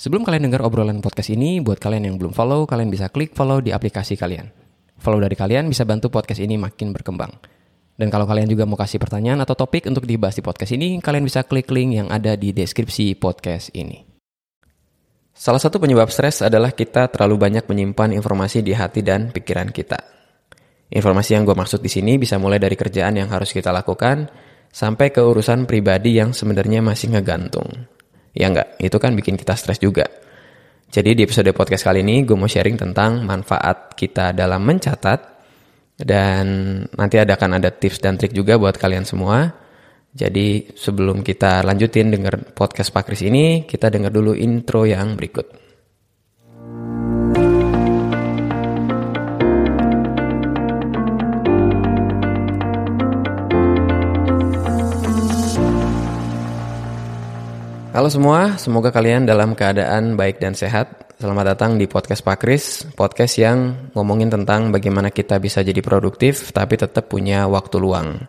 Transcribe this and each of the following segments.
Sebelum kalian dengar obrolan podcast ini, buat kalian yang belum follow, kalian bisa klik follow di aplikasi kalian. Follow dari kalian bisa bantu podcast ini makin berkembang. Dan kalau kalian juga mau kasih pertanyaan atau topik untuk dibahas di podcast ini, kalian bisa klik link yang ada di deskripsi podcast ini. Salah satu penyebab stres adalah kita terlalu banyak menyimpan informasi di hati dan pikiran kita. Informasi yang gue maksud di sini bisa mulai dari kerjaan yang harus kita lakukan, sampai ke urusan pribadi yang sebenarnya masih ngegantung. Ya enggak, itu kan bikin kita stres juga. Jadi di episode podcast kali ini gue mau sharing tentang manfaat kita dalam mencatat dan nanti ada akan ada tips dan trik juga buat kalian semua. Jadi sebelum kita lanjutin denger podcast Pak Kris ini, kita denger dulu intro yang berikut. Halo semua, semoga kalian dalam keadaan baik dan sehat. Selamat datang di podcast Pak Kris, podcast yang ngomongin tentang bagaimana kita bisa jadi produktif tapi tetap punya waktu luang.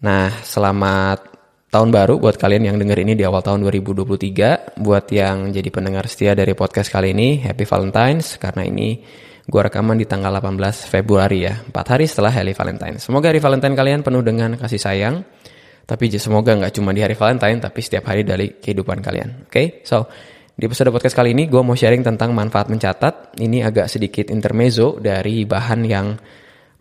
Nah, selamat tahun baru buat kalian yang denger ini di awal tahun 2023. Buat yang jadi pendengar setia dari podcast kali ini, Happy Valentine's karena ini gue rekaman di tanggal 18 Februari ya, 4 hari setelah Hari Valentine. Semoga hari Valentine kalian penuh dengan kasih sayang tapi semoga nggak cuma di hari Valentine, tapi setiap hari dari kehidupan kalian. Oke, okay? so di episode podcast kali ini gue mau sharing tentang manfaat mencatat. Ini agak sedikit intermezzo dari bahan yang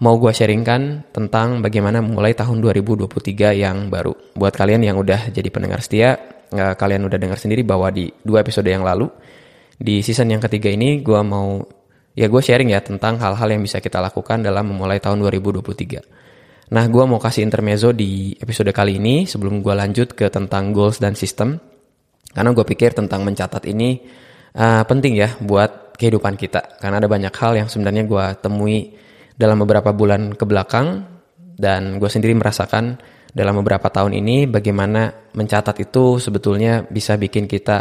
mau gue sharingkan tentang bagaimana mulai tahun 2023 yang baru. Buat kalian yang udah jadi pendengar setia, kalian udah dengar sendiri bahwa di dua episode yang lalu, di season yang ketiga ini gue mau, ya gue sharing ya tentang hal-hal yang bisa kita lakukan dalam memulai tahun 2023. Nah, gue mau kasih intermezzo di episode kali ini sebelum gue lanjut ke tentang goals dan sistem. Karena gue pikir tentang mencatat ini uh, penting ya buat kehidupan kita. Karena ada banyak hal yang sebenarnya gue temui dalam beberapa bulan ke belakang dan gue sendiri merasakan dalam beberapa tahun ini bagaimana mencatat itu sebetulnya bisa bikin kita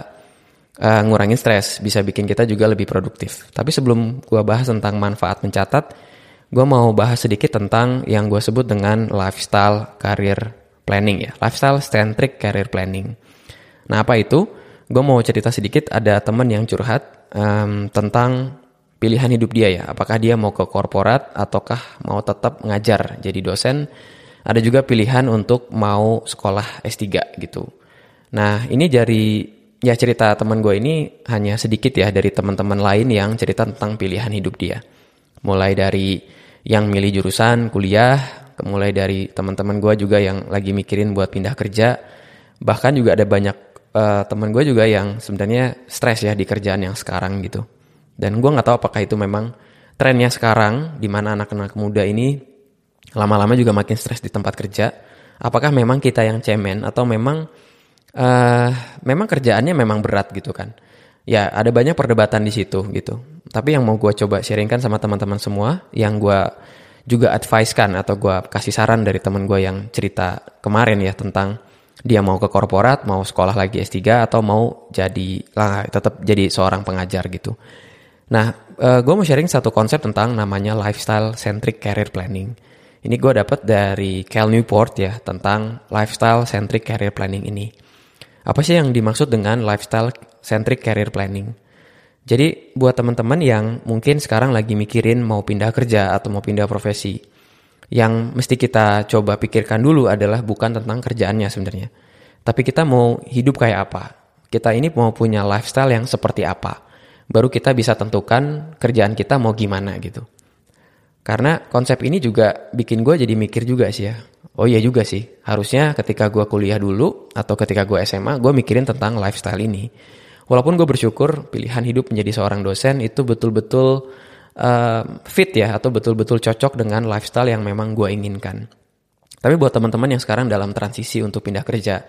uh, ngurangin stres, bisa bikin kita juga lebih produktif. Tapi sebelum gue bahas tentang manfaat mencatat, gue mau bahas sedikit tentang yang gue sebut dengan lifestyle career planning ya, lifestyle centric career planning. Nah apa itu? Gue mau cerita sedikit ada temen yang curhat um, tentang pilihan hidup dia ya, apakah dia mau ke korporat ataukah mau tetap ngajar jadi dosen. Ada juga pilihan untuk mau sekolah S3 gitu. Nah ini dari ya cerita teman gue ini hanya sedikit ya dari teman-teman lain yang cerita tentang pilihan hidup dia. Mulai dari yang milih jurusan kuliah, mulai dari teman-teman gue juga yang lagi mikirin buat pindah kerja, bahkan juga ada banyak uh, teman gue juga yang sebenarnya stres ya di kerjaan yang sekarang gitu. Dan gue nggak tahu apakah itu memang trennya sekarang, di mana anak-anak muda ini lama-lama juga makin stres di tempat kerja. Apakah memang kita yang cemen atau memang uh, memang kerjaannya memang berat gitu kan? Ya ada banyak perdebatan di situ gitu. Tapi yang mau gue coba sharingkan sama teman-teman semua, yang gue juga advice kan atau gue kasih saran dari teman gue yang cerita kemarin ya tentang dia mau ke korporat, mau sekolah lagi S3 atau mau jadi lah tetap jadi seorang pengajar gitu. Nah, eh, gue mau sharing satu konsep tentang namanya lifestyle centric career planning. Ini gue dapat dari Cal Newport ya tentang lifestyle centric career planning ini. Apa sih yang dimaksud dengan lifestyle centric career planning? Jadi buat teman-teman yang mungkin sekarang lagi mikirin mau pindah kerja atau mau pindah profesi, yang mesti kita coba pikirkan dulu adalah bukan tentang kerjaannya sebenarnya. Tapi kita mau hidup kayak apa? Kita ini mau punya lifestyle yang seperti apa? Baru kita bisa tentukan kerjaan kita mau gimana gitu. Karena konsep ini juga bikin gue jadi mikir juga sih ya. Oh iya juga sih, harusnya ketika gue kuliah dulu atau ketika gue SMA, gue mikirin tentang lifestyle ini walaupun gue bersyukur pilihan hidup menjadi seorang dosen itu betul-betul uh, fit ya atau betul-betul cocok dengan lifestyle yang memang gue inginkan. Tapi buat teman-teman yang sekarang dalam transisi untuk pindah kerja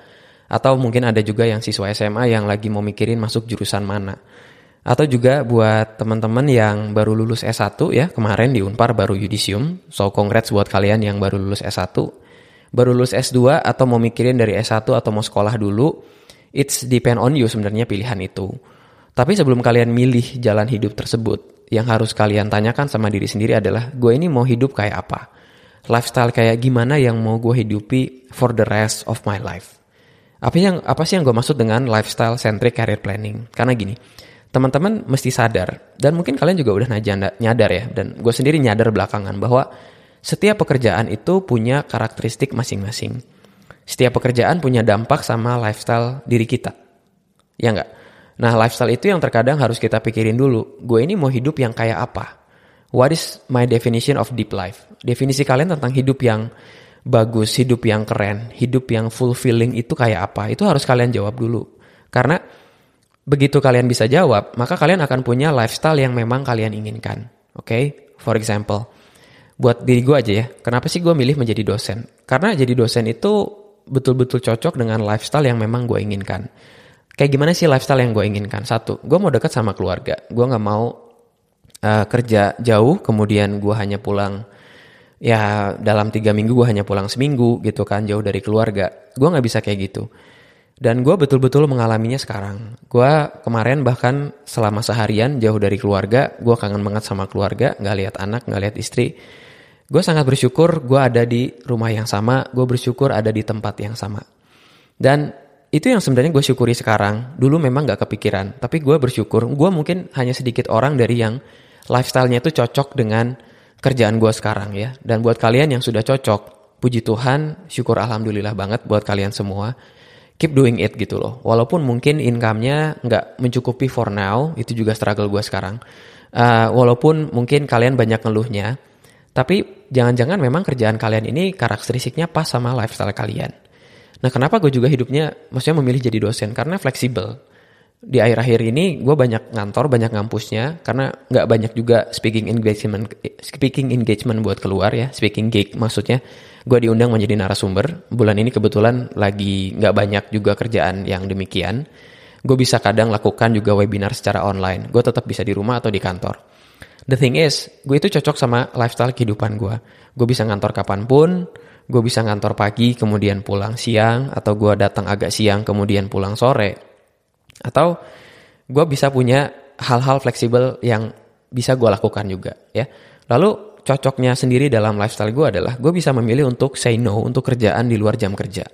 atau mungkin ada juga yang siswa SMA yang lagi mau mikirin masuk jurusan mana. Atau juga buat teman-teman yang baru lulus S1 ya, kemarin di Unpar baru yudisium. So congrats buat kalian yang baru lulus S1. Baru lulus S2 atau mau mikirin dari S1 atau mau sekolah dulu It's depend on you sebenarnya pilihan itu. Tapi sebelum kalian milih jalan hidup tersebut, yang harus kalian tanyakan sama diri sendiri adalah, gue ini mau hidup kayak apa? Lifestyle kayak gimana yang mau gue hidupi for the rest of my life? Apa yang apa sih yang gue maksud dengan lifestyle centric career planning? Karena gini, teman-teman mesti sadar dan mungkin kalian juga udah nyadar ya dan gue sendiri nyadar belakangan bahwa setiap pekerjaan itu punya karakteristik masing-masing. Setiap pekerjaan punya dampak sama lifestyle diri kita. Ya enggak? Nah, lifestyle itu yang terkadang harus kita pikirin dulu. Gue ini mau hidup yang kayak apa? What is my definition of deep life? Definisi kalian tentang hidup yang bagus, hidup yang keren, hidup yang fulfilling itu kayak apa? Itu harus kalian jawab dulu. Karena Begitu kalian bisa jawab, maka kalian akan punya lifestyle yang memang kalian inginkan. Oke, okay? for example, buat diri gue aja ya, kenapa sih gue milih menjadi dosen? Karena jadi dosen itu betul-betul cocok dengan lifestyle yang memang gue inginkan. Kayak gimana sih lifestyle yang gue inginkan? Satu, gue mau dekat sama keluarga. Gue nggak mau uh, kerja jauh, kemudian gue hanya pulang ya dalam tiga minggu gue hanya pulang seminggu gitu kan jauh dari keluarga. Gue nggak bisa kayak gitu. Dan gue betul-betul mengalaminya sekarang. Gue kemarin bahkan selama seharian jauh dari keluarga, gue kangen banget sama keluarga, gak lihat anak, gak lihat istri. Gue sangat bersyukur gue ada di rumah yang sama, gue bersyukur ada di tempat yang sama. Dan itu yang sebenarnya gue syukuri sekarang. Dulu memang gak kepikiran, tapi gue bersyukur. Gue mungkin hanya sedikit orang dari yang lifestyle-nya itu cocok dengan kerjaan gue sekarang ya. Dan buat kalian yang sudah cocok, puji Tuhan, syukur alhamdulillah banget buat kalian semua keep doing it gitu loh. Walaupun mungkin income-nya nggak mencukupi for now, itu juga struggle gue sekarang. Uh, walaupun mungkin kalian banyak ngeluhnya, tapi jangan-jangan memang kerjaan kalian ini karakteristiknya pas sama lifestyle kalian. Nah kenapa gue juga hidupnya, maksudnya memilih jadi dosen? Karena fleksibel. Di akhir-akhir ini gue banyak ngantor, banyak ngampusnya, karena nggak banyak juga speaking engagement, speaking engagement buat keluar ya, speaking gig maksudnya gue diundang menjadi narasumber. Bulan ini kebetulan lagi nggak banyak juga kerjaan yang demikian. Gue bisa kadang lakukan juga webinar secara online. Gue tetap bisa di rumah atau di kantor. The thing is, gue itu cocok sama lifestyle kehidupan gue. Gue bisa ngantor kapan pun, gue bisa ngantor pagi kemudian pulang siang, atau gue datang agak siang kemudian pulang sore. Atau gue bisa punya hal-hal fleksibel yang bisa gue lakukan juga ya. Lalu cocoknya sendiri dalam lifestyle gue adalah gue bisa memilih untuk say no untuk kerjaan di luar jam kerja.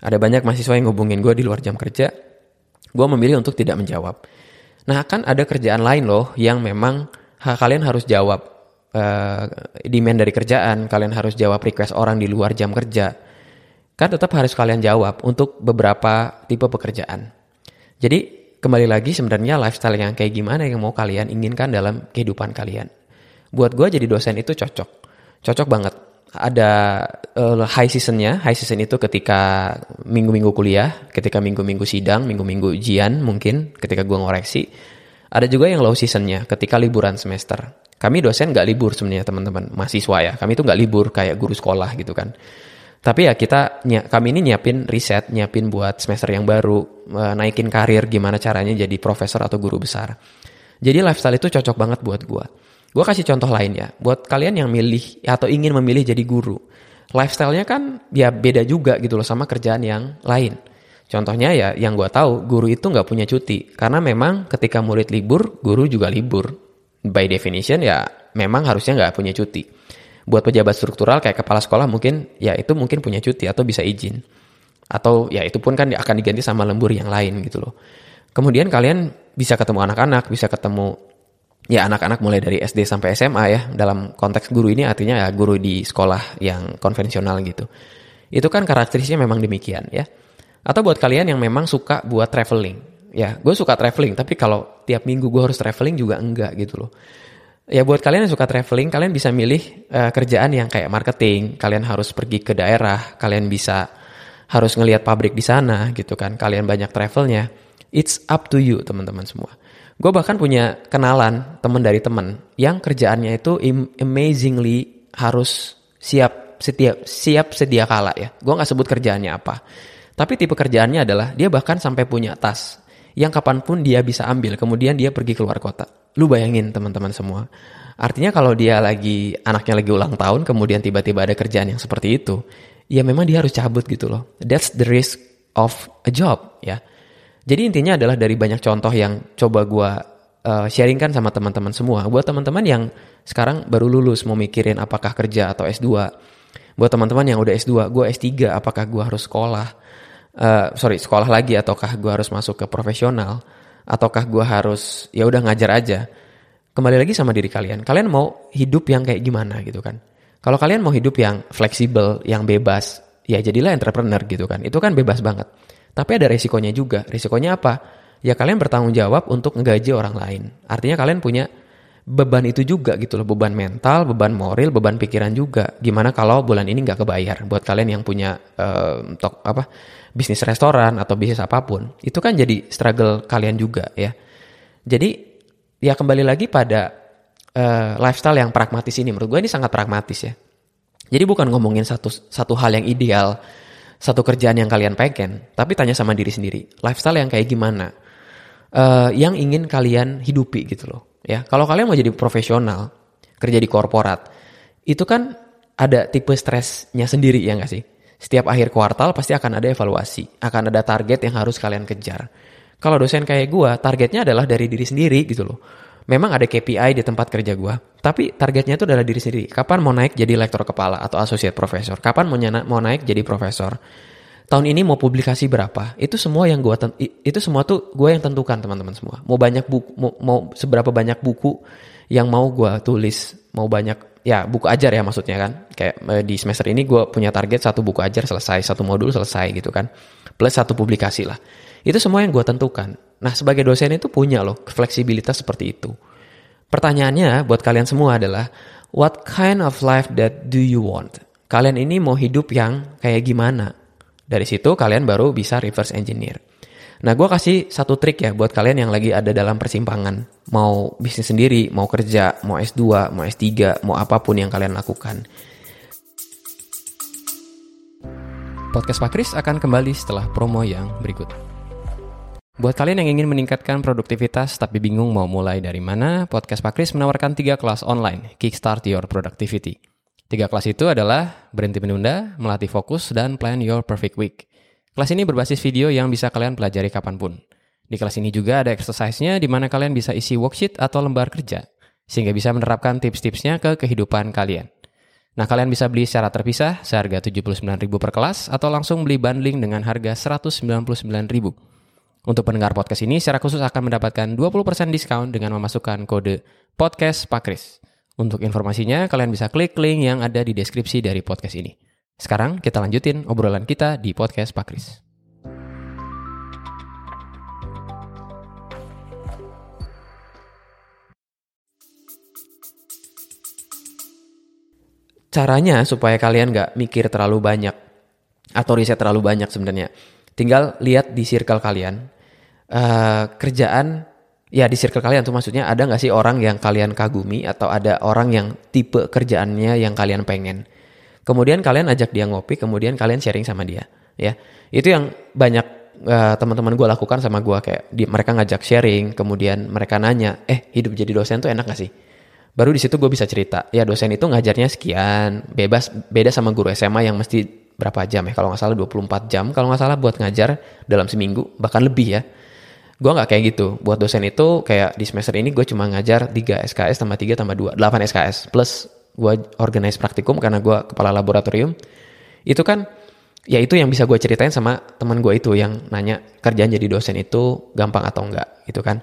Ada banyak mahasiswa yang ngubungin gue di luar jam kerja, gue memilih untuk tidak menjawab. Nah kan ada kerjaan lain loh yang memang kalian harus jawab uh, demand dari kerjaan, kalian harus jawab request orang di luar jam kerja. Kan tetap harus kalian jawab untuk beberapa tipe pekerjaan. Jadi kembali lagi sebenarnya lifestyle yang kayak gimana yang mau kalian inginkan dalam kehidupan kalian. Buat gue jadi dosen itu cocok. Cocok banget. Ada uh, high seasonnya. High season itu ketika minggu-minggu kuliah ketika minggu-minggu sidang minggu-minggu ujian mungkin ketika gue ngoreksi ada juga yang low seasonnya ketika liburan semester. Kami dosen nggak libur sebenarnya teman-teman. Mahasiswa ya. Kami itu nggak libur kayak guru sekolah gitu kan. Tapi ya kita kami ini nyiapin riset nyiapin buat semester yang baru uh, naikin karir gimana caranya jadi profesor atau guru besar. Jadi lifestyle itu cocok banget buat gue Gue kasih contoh lain ya, buat kalian yang milih atau ingin memilih jadi guru. Lifestyle-nya kan ya beda juga gitu loh sama kerjaan yang lain. Contohnya ya yang gue tahu guru itu nggak punya cuti karena memang ketika murid libur guru juga libur. By definition ya memang harusnya nggak punya cuti. Buat pejabat struktural kayak kepala sekolah mungkin ya itu mungkin punya cuti atau bisa izin. Atau ya itu pun kan akan diganti sama lembur yang lain gitu loh. Kemudian kalian bisa ketemu anak-anak, bisa ketemu ya anak-anak mulai dari SD sampai SMA ya dalam konteks guru ini artinya ya guru di sekolah yang konvensional gitu itu kan karakteristiknya memang demikian ya atau buat kalian yang memang suka buat traveling ya gue suka traveling tapi kalau tiap minggu gue harus traveling juga enggak gitu loh ya buat kalian yang suka traveling kalian bisa milih uh, kerjaan yang kayak marketing kalian harus pergi ke daerah kalian bisa harus ngelihat pabrik di sana gitu kan kalian banyak travelnya it's up to you teman-teman semua Gue bahkan punya kenalan teman dari teman yang kerjaannya itu amazingly harus siap setiap siap sedia kala ya. Gue nggak sebut kerjaannya apa. Tapi tipe kerjaannya adalah dia bahkan sampai punya tas yang kapan pun dia bisa ambil. Kemudian dia pergi keluar kota. Lu bayangin teman-teman semua. Artinya kalau dia lagi anaknya lagi ulang tahun, kemudian tiba-tiba ada kerjaan yang seperti itu, ya memang dia harus cabut gitu loh. That's the risk of a job ya. Jadi intinya adalah dari banyak contoh yang coba gue uh, sharingkan sama teman-teman semua. Buat teman-teman yang sekarang baru lulus mau mikirin apakah kerja atau S2. Buat teman-teman yang udah S2, gue S3, apakah gue harus sekolah? Uh, sorry sekolah lagi ataukah gue harus masuk ke profesional ataukah gue harus ya udah ngajar aja. Kembali lagi sama diri kalian. Kalian mau hidup yang kayak gimana gitu kan? Kalau kalian mau hidup yang fleksibel yang bebas ya jadilah entrepreneur gitu kan? Itu kan bebas banget. Tapi ada resikonya juga. Resikonya apa? Ya kalian bertanggung jawab untuk ngegaji orang lain. Artinya kalian punya beban itu juga gitu loh. Beban mental beban moral beban pikiran juga. Gimana kalau bulan ini nggak kebayar buat kalian yang punya uh, tok apa bisnis restoran atau bisnis apa pun. Itu kan jadi struggle kalian juga ya. Jadi ya kembali lagi pada uh, lifestyle yang pragmatis ini. Menurut gue ini sangat pragmatis ya. Jadi bukan ngomongin satu satu hal yang ideal satu kerjaan yang kalian pengen tapi tanya sama diri sendiri lifestyle yang kayak gimana? Uh, yang ingin kalian hidupi gitu loh ya kalau kalian mau jadi profesional kerja di korporat itu kan ada tipe stresnya sendiri ya nggak sih? Setiap akhir kuartal pasti akan ada evaluasi akan ada target yang harus kalian kejar. Kalau dosen kayak gue targetnya adalah dari diri sendiri gitu loh. Memang ada KPI di tempat kerja gue tapi targetnya itu adalah diri sendiri. Kapan mau naik jadi lektor kepala atau associate professor kapan mau, mau naik jadi profesor tahun ini mau publikasi berapa? Itu semua yang gue itu semua tuh gue yang tentukan teman-teman semua. Mau banyak buku mau, mau seberapa banyak buku yang mau gue tulis mau banyak ya buku ajar ya maksudnya kan. Kayak eh, di semester ini gue punya target satu buku ajar selesai satu modul selesai gitu kan. Plus satu publikasi lah. Itu semua yang gue tentukan. Nah sebagai dosen itu punya loh fleksibilitas seperti itu. Pertanyaannya buat kalian semua adalah what kind of life that do you want? Kalian ini mau hidup yang kayak gimana dari situ kalian baru bisa reverse engineer. Nah, gue kasih satu trik ya buat kalian yang lagi ada dalam persimpangan. Mau bisnis sendiri, mau kerja, mau S2, mau S3, mau apa pun yang kalian lakukan. Podcast Pak Kris akan kembali setelah promo yang berikut. Buat kalian yang ingin meningkatkan produktivitas tapi bingung mau mulai dari mana, Podcast Pak Kris menawarkan tiga kelas online, Kickstart Your Productivity. Tiga kelas itu adalah berhenti menunda, melatih fokus, dan plan your perfect week. Kelas ini berbasis video yang bisa kalian pelajari kapan pun. Di kelas ini juga ada exercise-nya di mana kalian bisa isi worksheet atau lembar kerja, sehingga bisa menerapkan tips-tipsnya ke kehidupan kalian. Nah, kalian bisa beli secara terpisah seharga 79.000 per kelas atau langsung beli bundling dengan harga 199.000. Untuk pendengar podcast ini secara khusus akan mendapatkan 20% diskon dengan memasukkan kode podcast Pakris. Untuk informasinya, kalian bisa klik link yang ada di deskripsi dari podcast ini. Sekarang kita lanjutin obrolan kita di podcast Pak Kris. Caranya supaya kalian nggak mikir terlalu banyak atau riset terlalu banyak sebenarnya. Tinggal lihat di circle kalian uh, kerjaan ya di circle kalian tuh maksudnya ada nggak sih orang yang kalian kagumi atau ada orang yang tipe kerjaannya yang kalian pengen? Kemudian kalian ajak dia ngopi kemudian kalian sharing sama dia ya. Itu yang banyak uh, teman-teman gue lakukan sama gue kayak di, mereka ngajak sharing kemudian mereka nanya eh hidup jadi dosen tuh enak gak sih? Baru di situ gue bisa cerita ya dosen itu ngajarnya sekian bebas beda sama guru SMA yang mesti berapa jam ya? Kalau nggak salah 24 jam kalau nggak salah buat ngajar dalam seminggu bahkan lebih ya gue nggak kayak gitu. Buat dosen itu kayak di semester ini gue cuma ngajar 3 SKS tambah 3 tambah 2 8 SKS plus gue organize praktikum karena gue kepala laboratorium. Itu kan ya itu yang bisa gue ceritain sama teman gue itu yang nanya kerjaan jadi dosen itu gampang atau enggak gitu kan.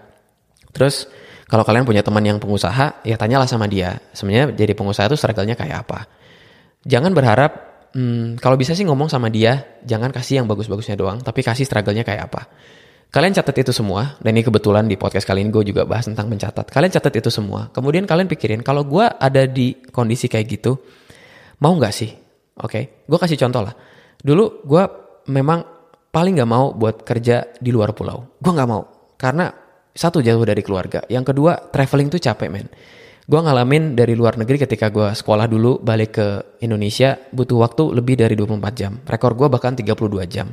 Terus kalau kalian punya teman yang pengusaha ya tanyalah sama dia sebenarnya jadi pengusaha itu struggle-nya kayak apa? Jangan berharap hmm, kalau bisa sih ngomong sama dia jangan kasih yang bagus-bagusnya doang tapi kasih struggle-nya kayak apa Kalian catat itu semua, dan ini kebetulan di podcast kali ini gue juga bahas tentang mencatat. Kalian catat itu semua. Kemudian kalian pikirin, kalau gue ada di kondisi kayak gitu, mau nggak sih? Oke, okay? gue kasih contoh lah. Dulu gue memang paling nggak mau buat kerja di luar pulau. Gue nggak mau, karena satu jauh dari keluarga. Yang kedua, traveling tuh capek men. Gue ngalamin dari luar negeri ketika gue sekolah dulu balik ke Indonesia butuh waktu lebih dari 24 jam. Rekor gue bahkan 32 jam.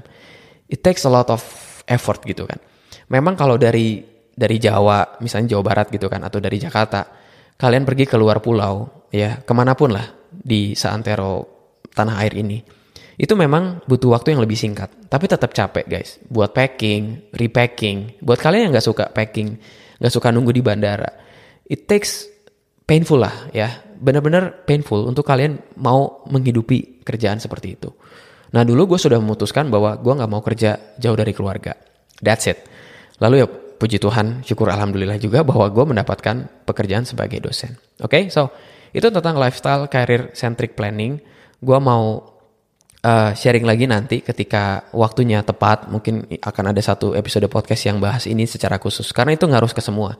It takes a lot of effort gitu kan. Memang kalau dari dari Jawa, misalnya Jawa Barat gitu kan, atau dari Jakarta, kalian pergi ke luar pulau, ya ke mana pun lah di seantero tanah air ini, itu memang butuh waktu yang lebih singkat, tapi tetap capek guys. Buat packing, repacking, buat kalian yang nggak suka packing, nggak suka nunggu di bandara, it takes painful lah ya, benar-benar painful untuk kalian mau menghidupi kerjaan seperti itu. Nah dulu gue sudah memutuskan bahwa gue nggak mau kerja jauh dari keluarga. That's it. Lalu ya puji Tuhan, syukur alhamdulillah juga bahwa gue mendapatkan pekerjaan sebagai dosen. Oke, okay? so itu tentang lifestyle career centric planning. Gue mau uh, sharing lagi nanti ketika waktunya tepat. Mungkin akan ada satu episode podcast yang bahas ini secara khusus karena itu ngaruh ke semua.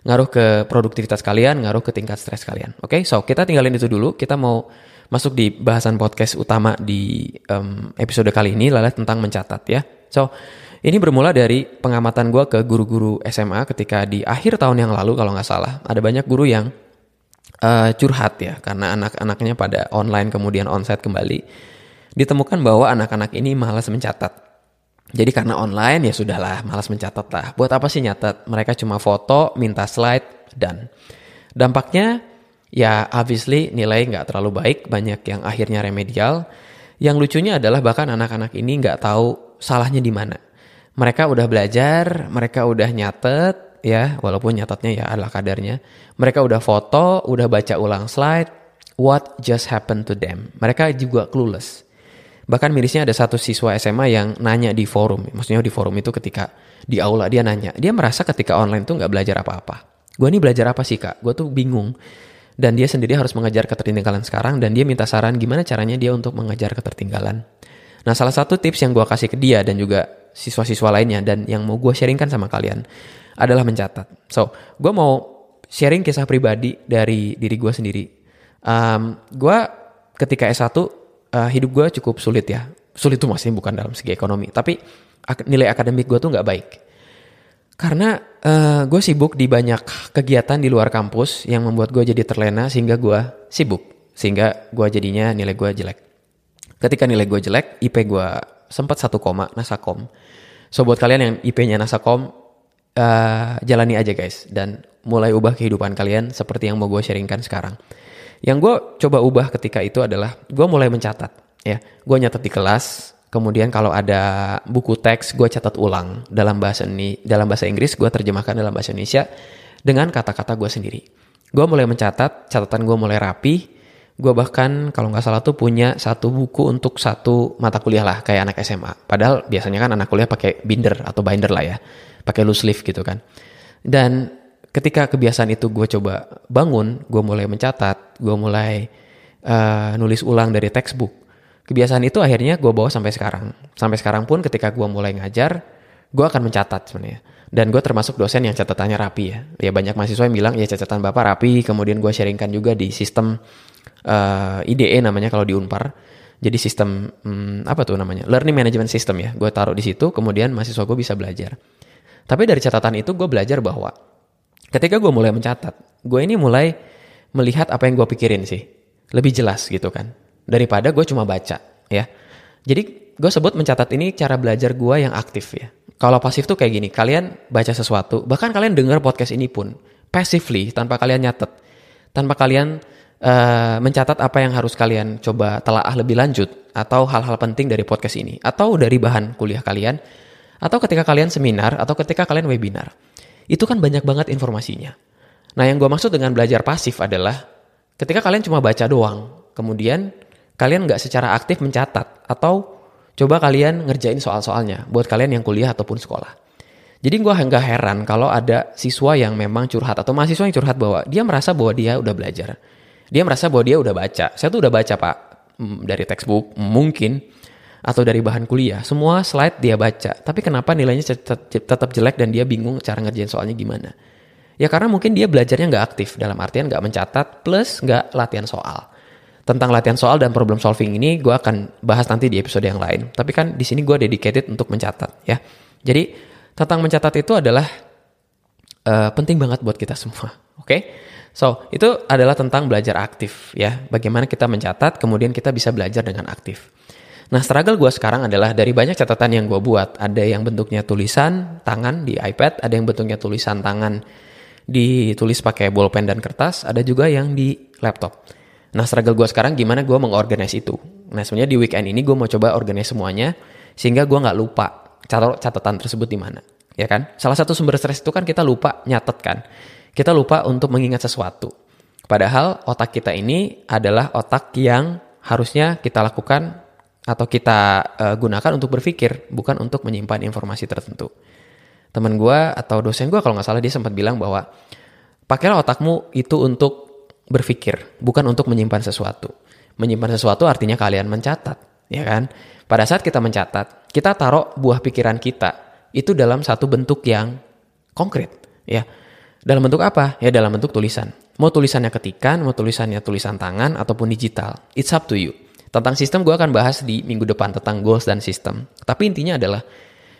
Ngaruh ke produktivitas kalian, ngaruh ke tingkat stres kalian. Oke, okay? so kita tinggalin itu dulu. Kita mau masuk di bahasan podcast utama di um, episode kali ini adalah tentang mencatat ya. So, ini bermula dari pengamatan gue ke guru-guru SMA ketika di akhir tahun yang lalu kalau nggak salah. Ada banyak guru yang uh, curhat ya karena anak-anaknya pada online kemudian onsite kembali. Ditemukan bahwa anak-anak ini malas mencatat. Jadi karena online ya sudahlah malas mencatat lah. Buat apa sih nyatat? Mereka cuma foto, minta slide, dan dampaknya ya obviously nilai nggak terlalu baik, banyak yang akhirnya remedial. Yang lucunya adalah bahkan anak-anak ini nggak tahu salahnya di mana. Mereka udah belajar, mereka udah nyatet, ya walaupun nyatetnya ya adalah kadarnya. Mereka udah foto, udah baca ulang slide, what just happened to them. Mereka juga clueless. Bahkan mirisnya ada satu siswa SMA yang nanya di forum, maksudnya di forum itu ketika di aula dia nanya, dia merasa ketika online tuh nggak belajar apa-apa. Gue ini belajar apa sih kak? Gue tuh bingung dan dia sendiri harus mengejar ketertinggalan sekarang dan dia minta saran gimana caranya dia untuk mengejar ketertinggalan. Nah salah satu tips yang gue kasih ke dia dan juga siswa-siswa lainnya dan yang mau gue sharingkan sama kalian adalah mencatat. So gue mau sharing kisah pribadi dari diri gue sendiri. Um, gue ketika S1 uh, hidup gue cukup sulit ya. Sulit itu masih bukan dalam segi ekonomi, tapi nilai akademik gue tuh nggak baik. Karena uh, eh, gue sibuk di banyak kegiatan di luar kampus yang membuat gue jadi terlena sehingga gue sibuk. Sehingga gue jadinya nilai gue jelek. Ketika nilai gue jelek, IP gue sempat satu koma Nasakom. So buat kalian yang IP-nya Nasakom, uh, jalani aja guys. Dan mulai ubah kehidupan kalian seperti yang mau gue sharingkan sekarang. Yang gue coba ubah ketika itu adalah gue mulai mencatat. ya Gue nyatet di kelas, Kemudian kalau ada buku teks, gue catat ulang dalam bahasa ini, dalam bahasa Inggris, gue terjemahkan dalam bahasa Indonesia dengan kata-kata gue sendiri. Gue mulai mencatat, catatan gue mulai rapi. Gue bahkan kalau nggak salah tuh punya satu buku untuk satu mata kuliah lah kayak anak SMA. Padahal biasanya kan anak kuliah pakai binder atau binder lah ya, pakai loose leaf gitu kan. Dan ketika kebiasaan itu gue coba bangun, gue mulai mencatat, gue mulai uh, nulis ulang dari textbook kebiasaan itu akhirnya gue bawa sampai sekarang. Sampai sekarang pun ketika gue mulai ngajar, gue akan mencatat sebenarnya. Dan gue termasuk dosen yang catatannya rapi ya. Ya banyak mahasiswa yang bilang ya catatan bapak rapi. Kemudian gue sharingkan juga di sistem uh, eh, IDE namanya kalau di Unpar. Jadi sistem hmm, apa tuh namanya? Learning Management System ya. Gue taruh di situ. Kemudian mahasiswa gue bisa belajar. Tapi dari catatan itu gue belajar bahwa ketika gue mulai mencatat, gue ini mulai melihat apa yang gue pikirin sih. Lebih jelas gitu kan daripada gue cuma baca ya. Jadi gue sebut mencatat ini cara belajar gue yang aktif ya. Kalau pasif tuh kayak gini, kalian baca sesuatu, bahkan kalian dengar podcast ini pun passively tanpa kalian nyatet, tanpa kalian uh, mencatat apa yang harus kalian coba telaah lebih lanjut atau hal-hal penting dari podcast ini atau dari bahan kuliah kalian atau ketika kalian seminar atau ketika kalian webinar. Itu kan banyak banget informasinya. Nah, yang gue maksud dengan belajar pasif adalah ketika kalian cuma baca doang, kemudian kalian nggak secara aktif mencatat atau coba kalian ngerjain soal-soalnya buat kalian yang kuliah ataupun sekolah. Jadi gue nggak heran kalau ada siswa yang memang curhat atau mahasiswa yang curhat bahwa dia merasa bahwa dia udah belajar. Dia merasa bahwa dia udah baca. Saya tuh udah baca pak mm, dari textbook mungkin atau dari bahan kuliah. Semua slide dia baca. Tapi kenapa nilainya tetap jelek dan dia bingung cara ngerjain soalnya gimana? Ya karena mungkin dia belajarnya nggak aktif dalam artian nggak mencatat plus nggak latihan soal tentang latihan soal dan problem solving ini gue akan bahas nanti di episode yang lain. Tapi kan di sini gue dedicated untuk mencatat ya. Jadi tentang mencatat itu adalah uh, penting banget buat kita semua. Oke, okay? so itu adalah tentang belajar aktif ya. Bagaimana kita mencatat, kemudian kita bisa belajar dengan aktif. Nah, struggle gue sekarang adalah dari banyak catatan yang gue buat, ada yang bentuknya tulisan tangan di iPad, ada yang bentuknya tulisan tangan ditulis pakai bolpen dan kertas, ada juga yang di laptop. Nah struggle gue sekarang gimana gue mengorganize itu. Nah sebenarnya di weekend ini gue mau coba organize semuanya sehingga gue nggak lupa catatan tersebut di mana. Ya kan? Salah satu sumber stres itu kan kita lupa nyatet kan. Kita lupa untuk mengingat sesuatu. Padahal otak kita ini adalah otak yang harusnya kita lakukan atau kita uh, gunakan untuk berpikir, bukan untuk menyimpan informasi tertentu. Temen gue atau dosen gue kalau nggak salah dia sempat bilang bahwa pakailah otakmu itu untuk berpikir, bukan untuk menyimpan sesuatu. Menyimpan sesuatu artinya kalian mencatat, ya kan? Pada saat kita mencatat, kita taruh buah pikiran kita itu dalam satu bentuk yang konkret, ya. Dalam bentuk apa? Ya dalam bentuk tulisan. Mau tulisannya ketikan, mau tulisannya tulisan tangan ataupun digital. It's up to you. Tentang sistem gue akan bahas di minggu depan tentang goals dan sistem. Tapi intinya adalah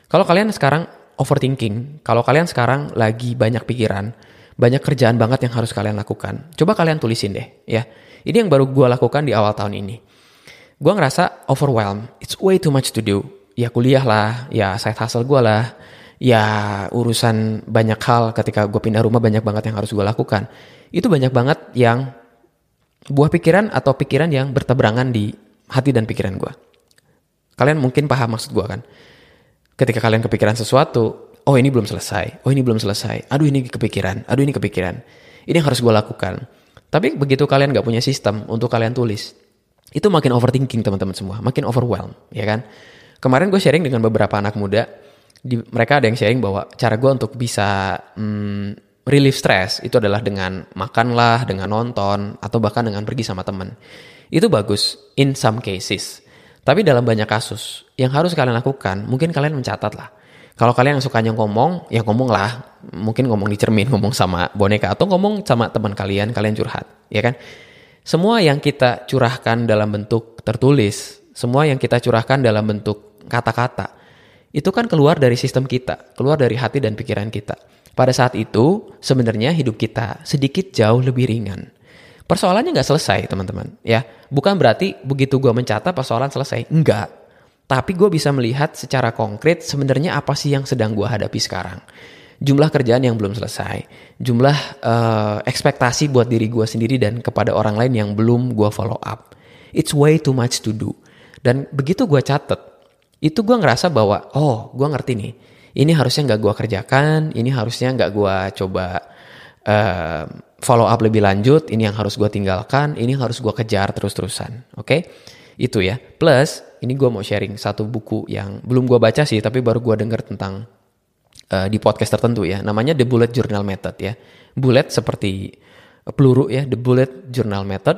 kalau kalian sekarang overthinking, kalau kalian sekarang lagi banyak pikiran, banyak kerjaan banget yang harus kalian lakukan. Coba kalian tulisin deh, ya. Ini yang baru gue lakukan di awal tahun ini gue ngerasa overwhelmed. It's way too much to do. Ya kuliah lah, ya side hustle gue lah, ya urusan banyak hal ketika gue pindah rumah banyak banget yang harus gue lakukan. Itu banyak banget yang buah pikiran atau pikiran yang berteberangan di hati dan pikiran gue. Kalian mungkin paham maksud gue kan? Ketika kalian kepikiran sesuatu, oh ini belum selesai, oh ini belum selesai, aduh ini kepikiran, aduh ini kepikiran. Ini yang harus gue lakukan. Tapi begitu kalian gak punya sistem untuk kalian tulis, itu makin overthinking teman-teman semua, makin overwhelm, ya kan? Kemarin gue sharing dengan beberapa anak muda, di, mereka ada yang sharing bahwa cara gue untuk bisa hmm, relief stress itu adalah dengan makan lah, dengan nonton, atau bahkan dengan pergi sama temen. Itu bagus in some cases. Tapi dalam banyak kasus, yang harus kalian lakukan, mungkin kalian mencatat lah. Kalau kalian yang sukanya ngomong, ya ngomong lah. Mungkin ngomong di cermin, ngomong sama boneka, atau ngomong sama teman kalian, kalian curhat, ya kan? Semua yang kita curahkan dalam bentuk tertulis, semua yang kita curahkan dalam bentuk kata-kata, itu kan keluar dari sistem kita, keluar dari hati dan pikiran kita. Pada saat itu, sebenarnya hidup kita sedikit jauh lebih ringan. Persoalannya nggak selesai, teman-teman. Ya, bukan berarti begitu gue mencatat persoalan selesai. Enggak. Tapi gue bisa melihat secara konkret sebenarnya apa sih yang sedang gue hadapi sekarang jumlah kerjaan yang belum selesai, jumlah uh, ekspektasi buat diri gue sendiri dan kepada orang lain yang belum gue follow up. It's way too much to do. Dan begitu gue catet, itu gue ngerasa bahwa, oh gue ngerti nih, ini harusnya nggak gue kerjakan, ini harusnya nggak gue coba uh, follow up lebih lanjut, ini yang harus gue tinggalkan, ini yang harus gue kejar terus-terusan. Oke, okay? Itu ya. Plus, ini gue mau sharing satu buku yang belum gue baca sih, tapi baru gue denger tentang uh, di podcast tertentu ya. Namanya The Bullet Journal Method ya. Bullet seperti peluru ya, The Bullet Journal Method.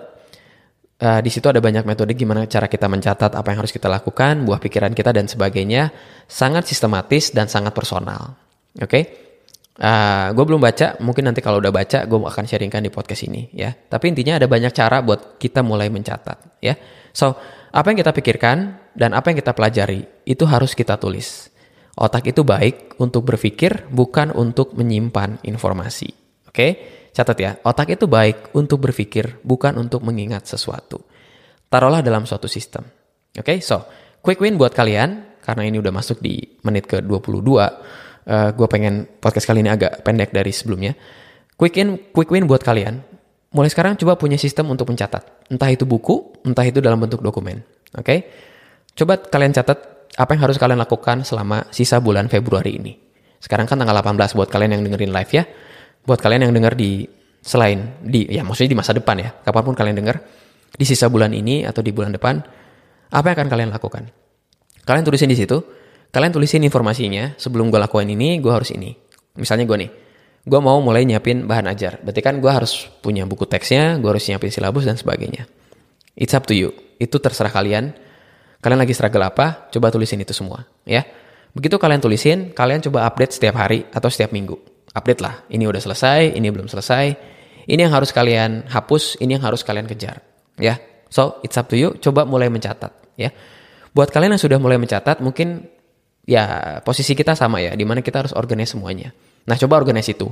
Uh, di situ ada banyak metode gimana cara kita mencatat apa yang harus kita lakukan, buah pikiran kita dan sebagainya. Sangat sistematis dan sangat personal. Oke? Okay? Uh, eh, gue belum baca, mungkin nanti kalau udah baca gue akan sharingkan di podcast ini ya. Tapi intinya ada banyak cara buat kita mulai mencatat ya. So, apa yang kita pikirkan dan apa yang kita pelajari itu harus kita tulis. Otak itu baik untuk berpikir, bukan untuk menyimpan informasi. Oke, catat ya. Otak itu baik untuk berpikir, bukan untuk mengingat sesuatu. Taruhlah dalam suatu sistem. Oke, so quick win buat kalian karena ini udah masuk di menit ke 22. Uh, gue pengen podcast kali ini agak pendek dari sebelumnya. Quick win, quick win buat kalian. Mulai sekarang coba punya sistem untuk mencatat. Entah itu buku, entah itu dalam bentuk dokumen. Oke, coba kalian catat apa yang harus kalian lakukan selama sisa bulan Februari ini. Sekarang kan tanggal 18 buat kalian yang dengerin live ya. Buat kalian yang denger di selain di ya maksudnya di masa depan ya. Kapan pun kalian denger di sisa bulan ini atau di bulan depan apa yang akan kalian lakukan? Kalian tulisin di situ. Kalian tulisin informasinya sebelum gue lakuin ini, gue harus ini. Misalnya gue nih, gue mau mulai nyiapin bahan ajar. Berarti kan gue harus punya buku teksnya, gue harus nyiapin silabus dan sebagainya. It's up to you. Itu terserah kalian Kalian lagi struggle apa? Coba tulisin itu semua, ya. Begitu kalian tulisin, kalian coba update setiap hari atau setiap minggu. Update lah, ini udah selesai, ini belum selesai. Ini yang harus kalian hapus, ini yang harus kalian kejar, ya. So, it's up to you, coba mulai mencatat, ya. Buat kalian yang sudah mulai mencatat, mungkin ya posisi kita sama ya, di mana kita harus organize semuanya. Nah, coba organize itu.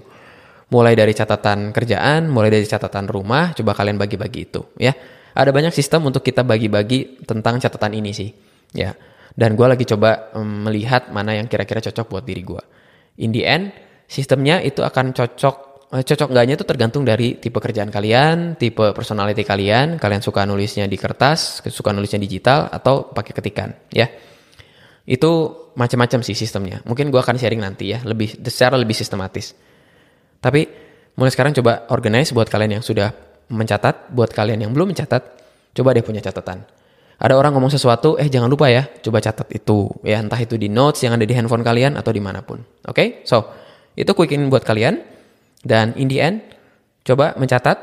Mulai dari catatan kerjaan, mulai dari catatan rumah, coba kalian bagi-bagi itu, ya. Ada banyak sistem untuk kita bagi-bagi tentang catatan ini sih ya. Dan gue lagi coba melihat mana yang kira-kira cocok buat diri gue in the end sistemnya itu akan cocok eh, cocok enggaknya itu tergantung dari tipe kerjaan kalian tipe personality kalian. Kalian suka nulisnya di kertas suka nulisnya digital atau pakai ketikan ya itu macam-macam sih sistemnya mungkin gue akan sharing nanti ya lebih secara lebih sistematis tapi mulai sekarang coba organize buat kalian yang sudah mencatat, buat kalian yang belum mencatat, coba deh punya catatan. Ada orang ngomong sesuatu, eh jangan lupa ya, coba catat itu. Ya entah itu di notes yang ada di handphone kalian atau di mana pun. Oke, okay? so itu quick in buat kalian. Dan in the end, coba mencatat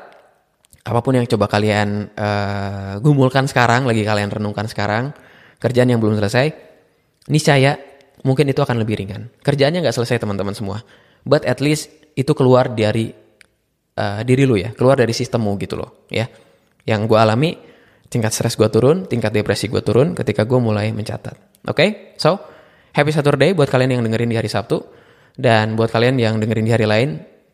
apa pun yang coba kalian uh, gumulkan sekarang, lagi kalian renungkan sekarang, kerjaan yang belum selesai, niscaya mungkin itu akan lebih ringan. Kerjaannya nggak selesai teman-teman semua, but at least itu keluar dari uh, diri lu ya, keluar dari sistemmu gitu loh, ya. Yang gue alami, tingkat stres gue turun, tingkat depresi gue turun ketika gue mulai mencatat. Oke, okay? so happy Saturday buat kalian yang dengerin di hari Sabtu dan buat kalian yang dengerin di hari lain,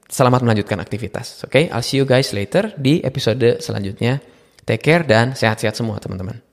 selamat melanjutkan aktivitas. Oke, okay? I'll see you guys later di episode selanjutnya. Take care dan sehat-sehat semua teman-teman.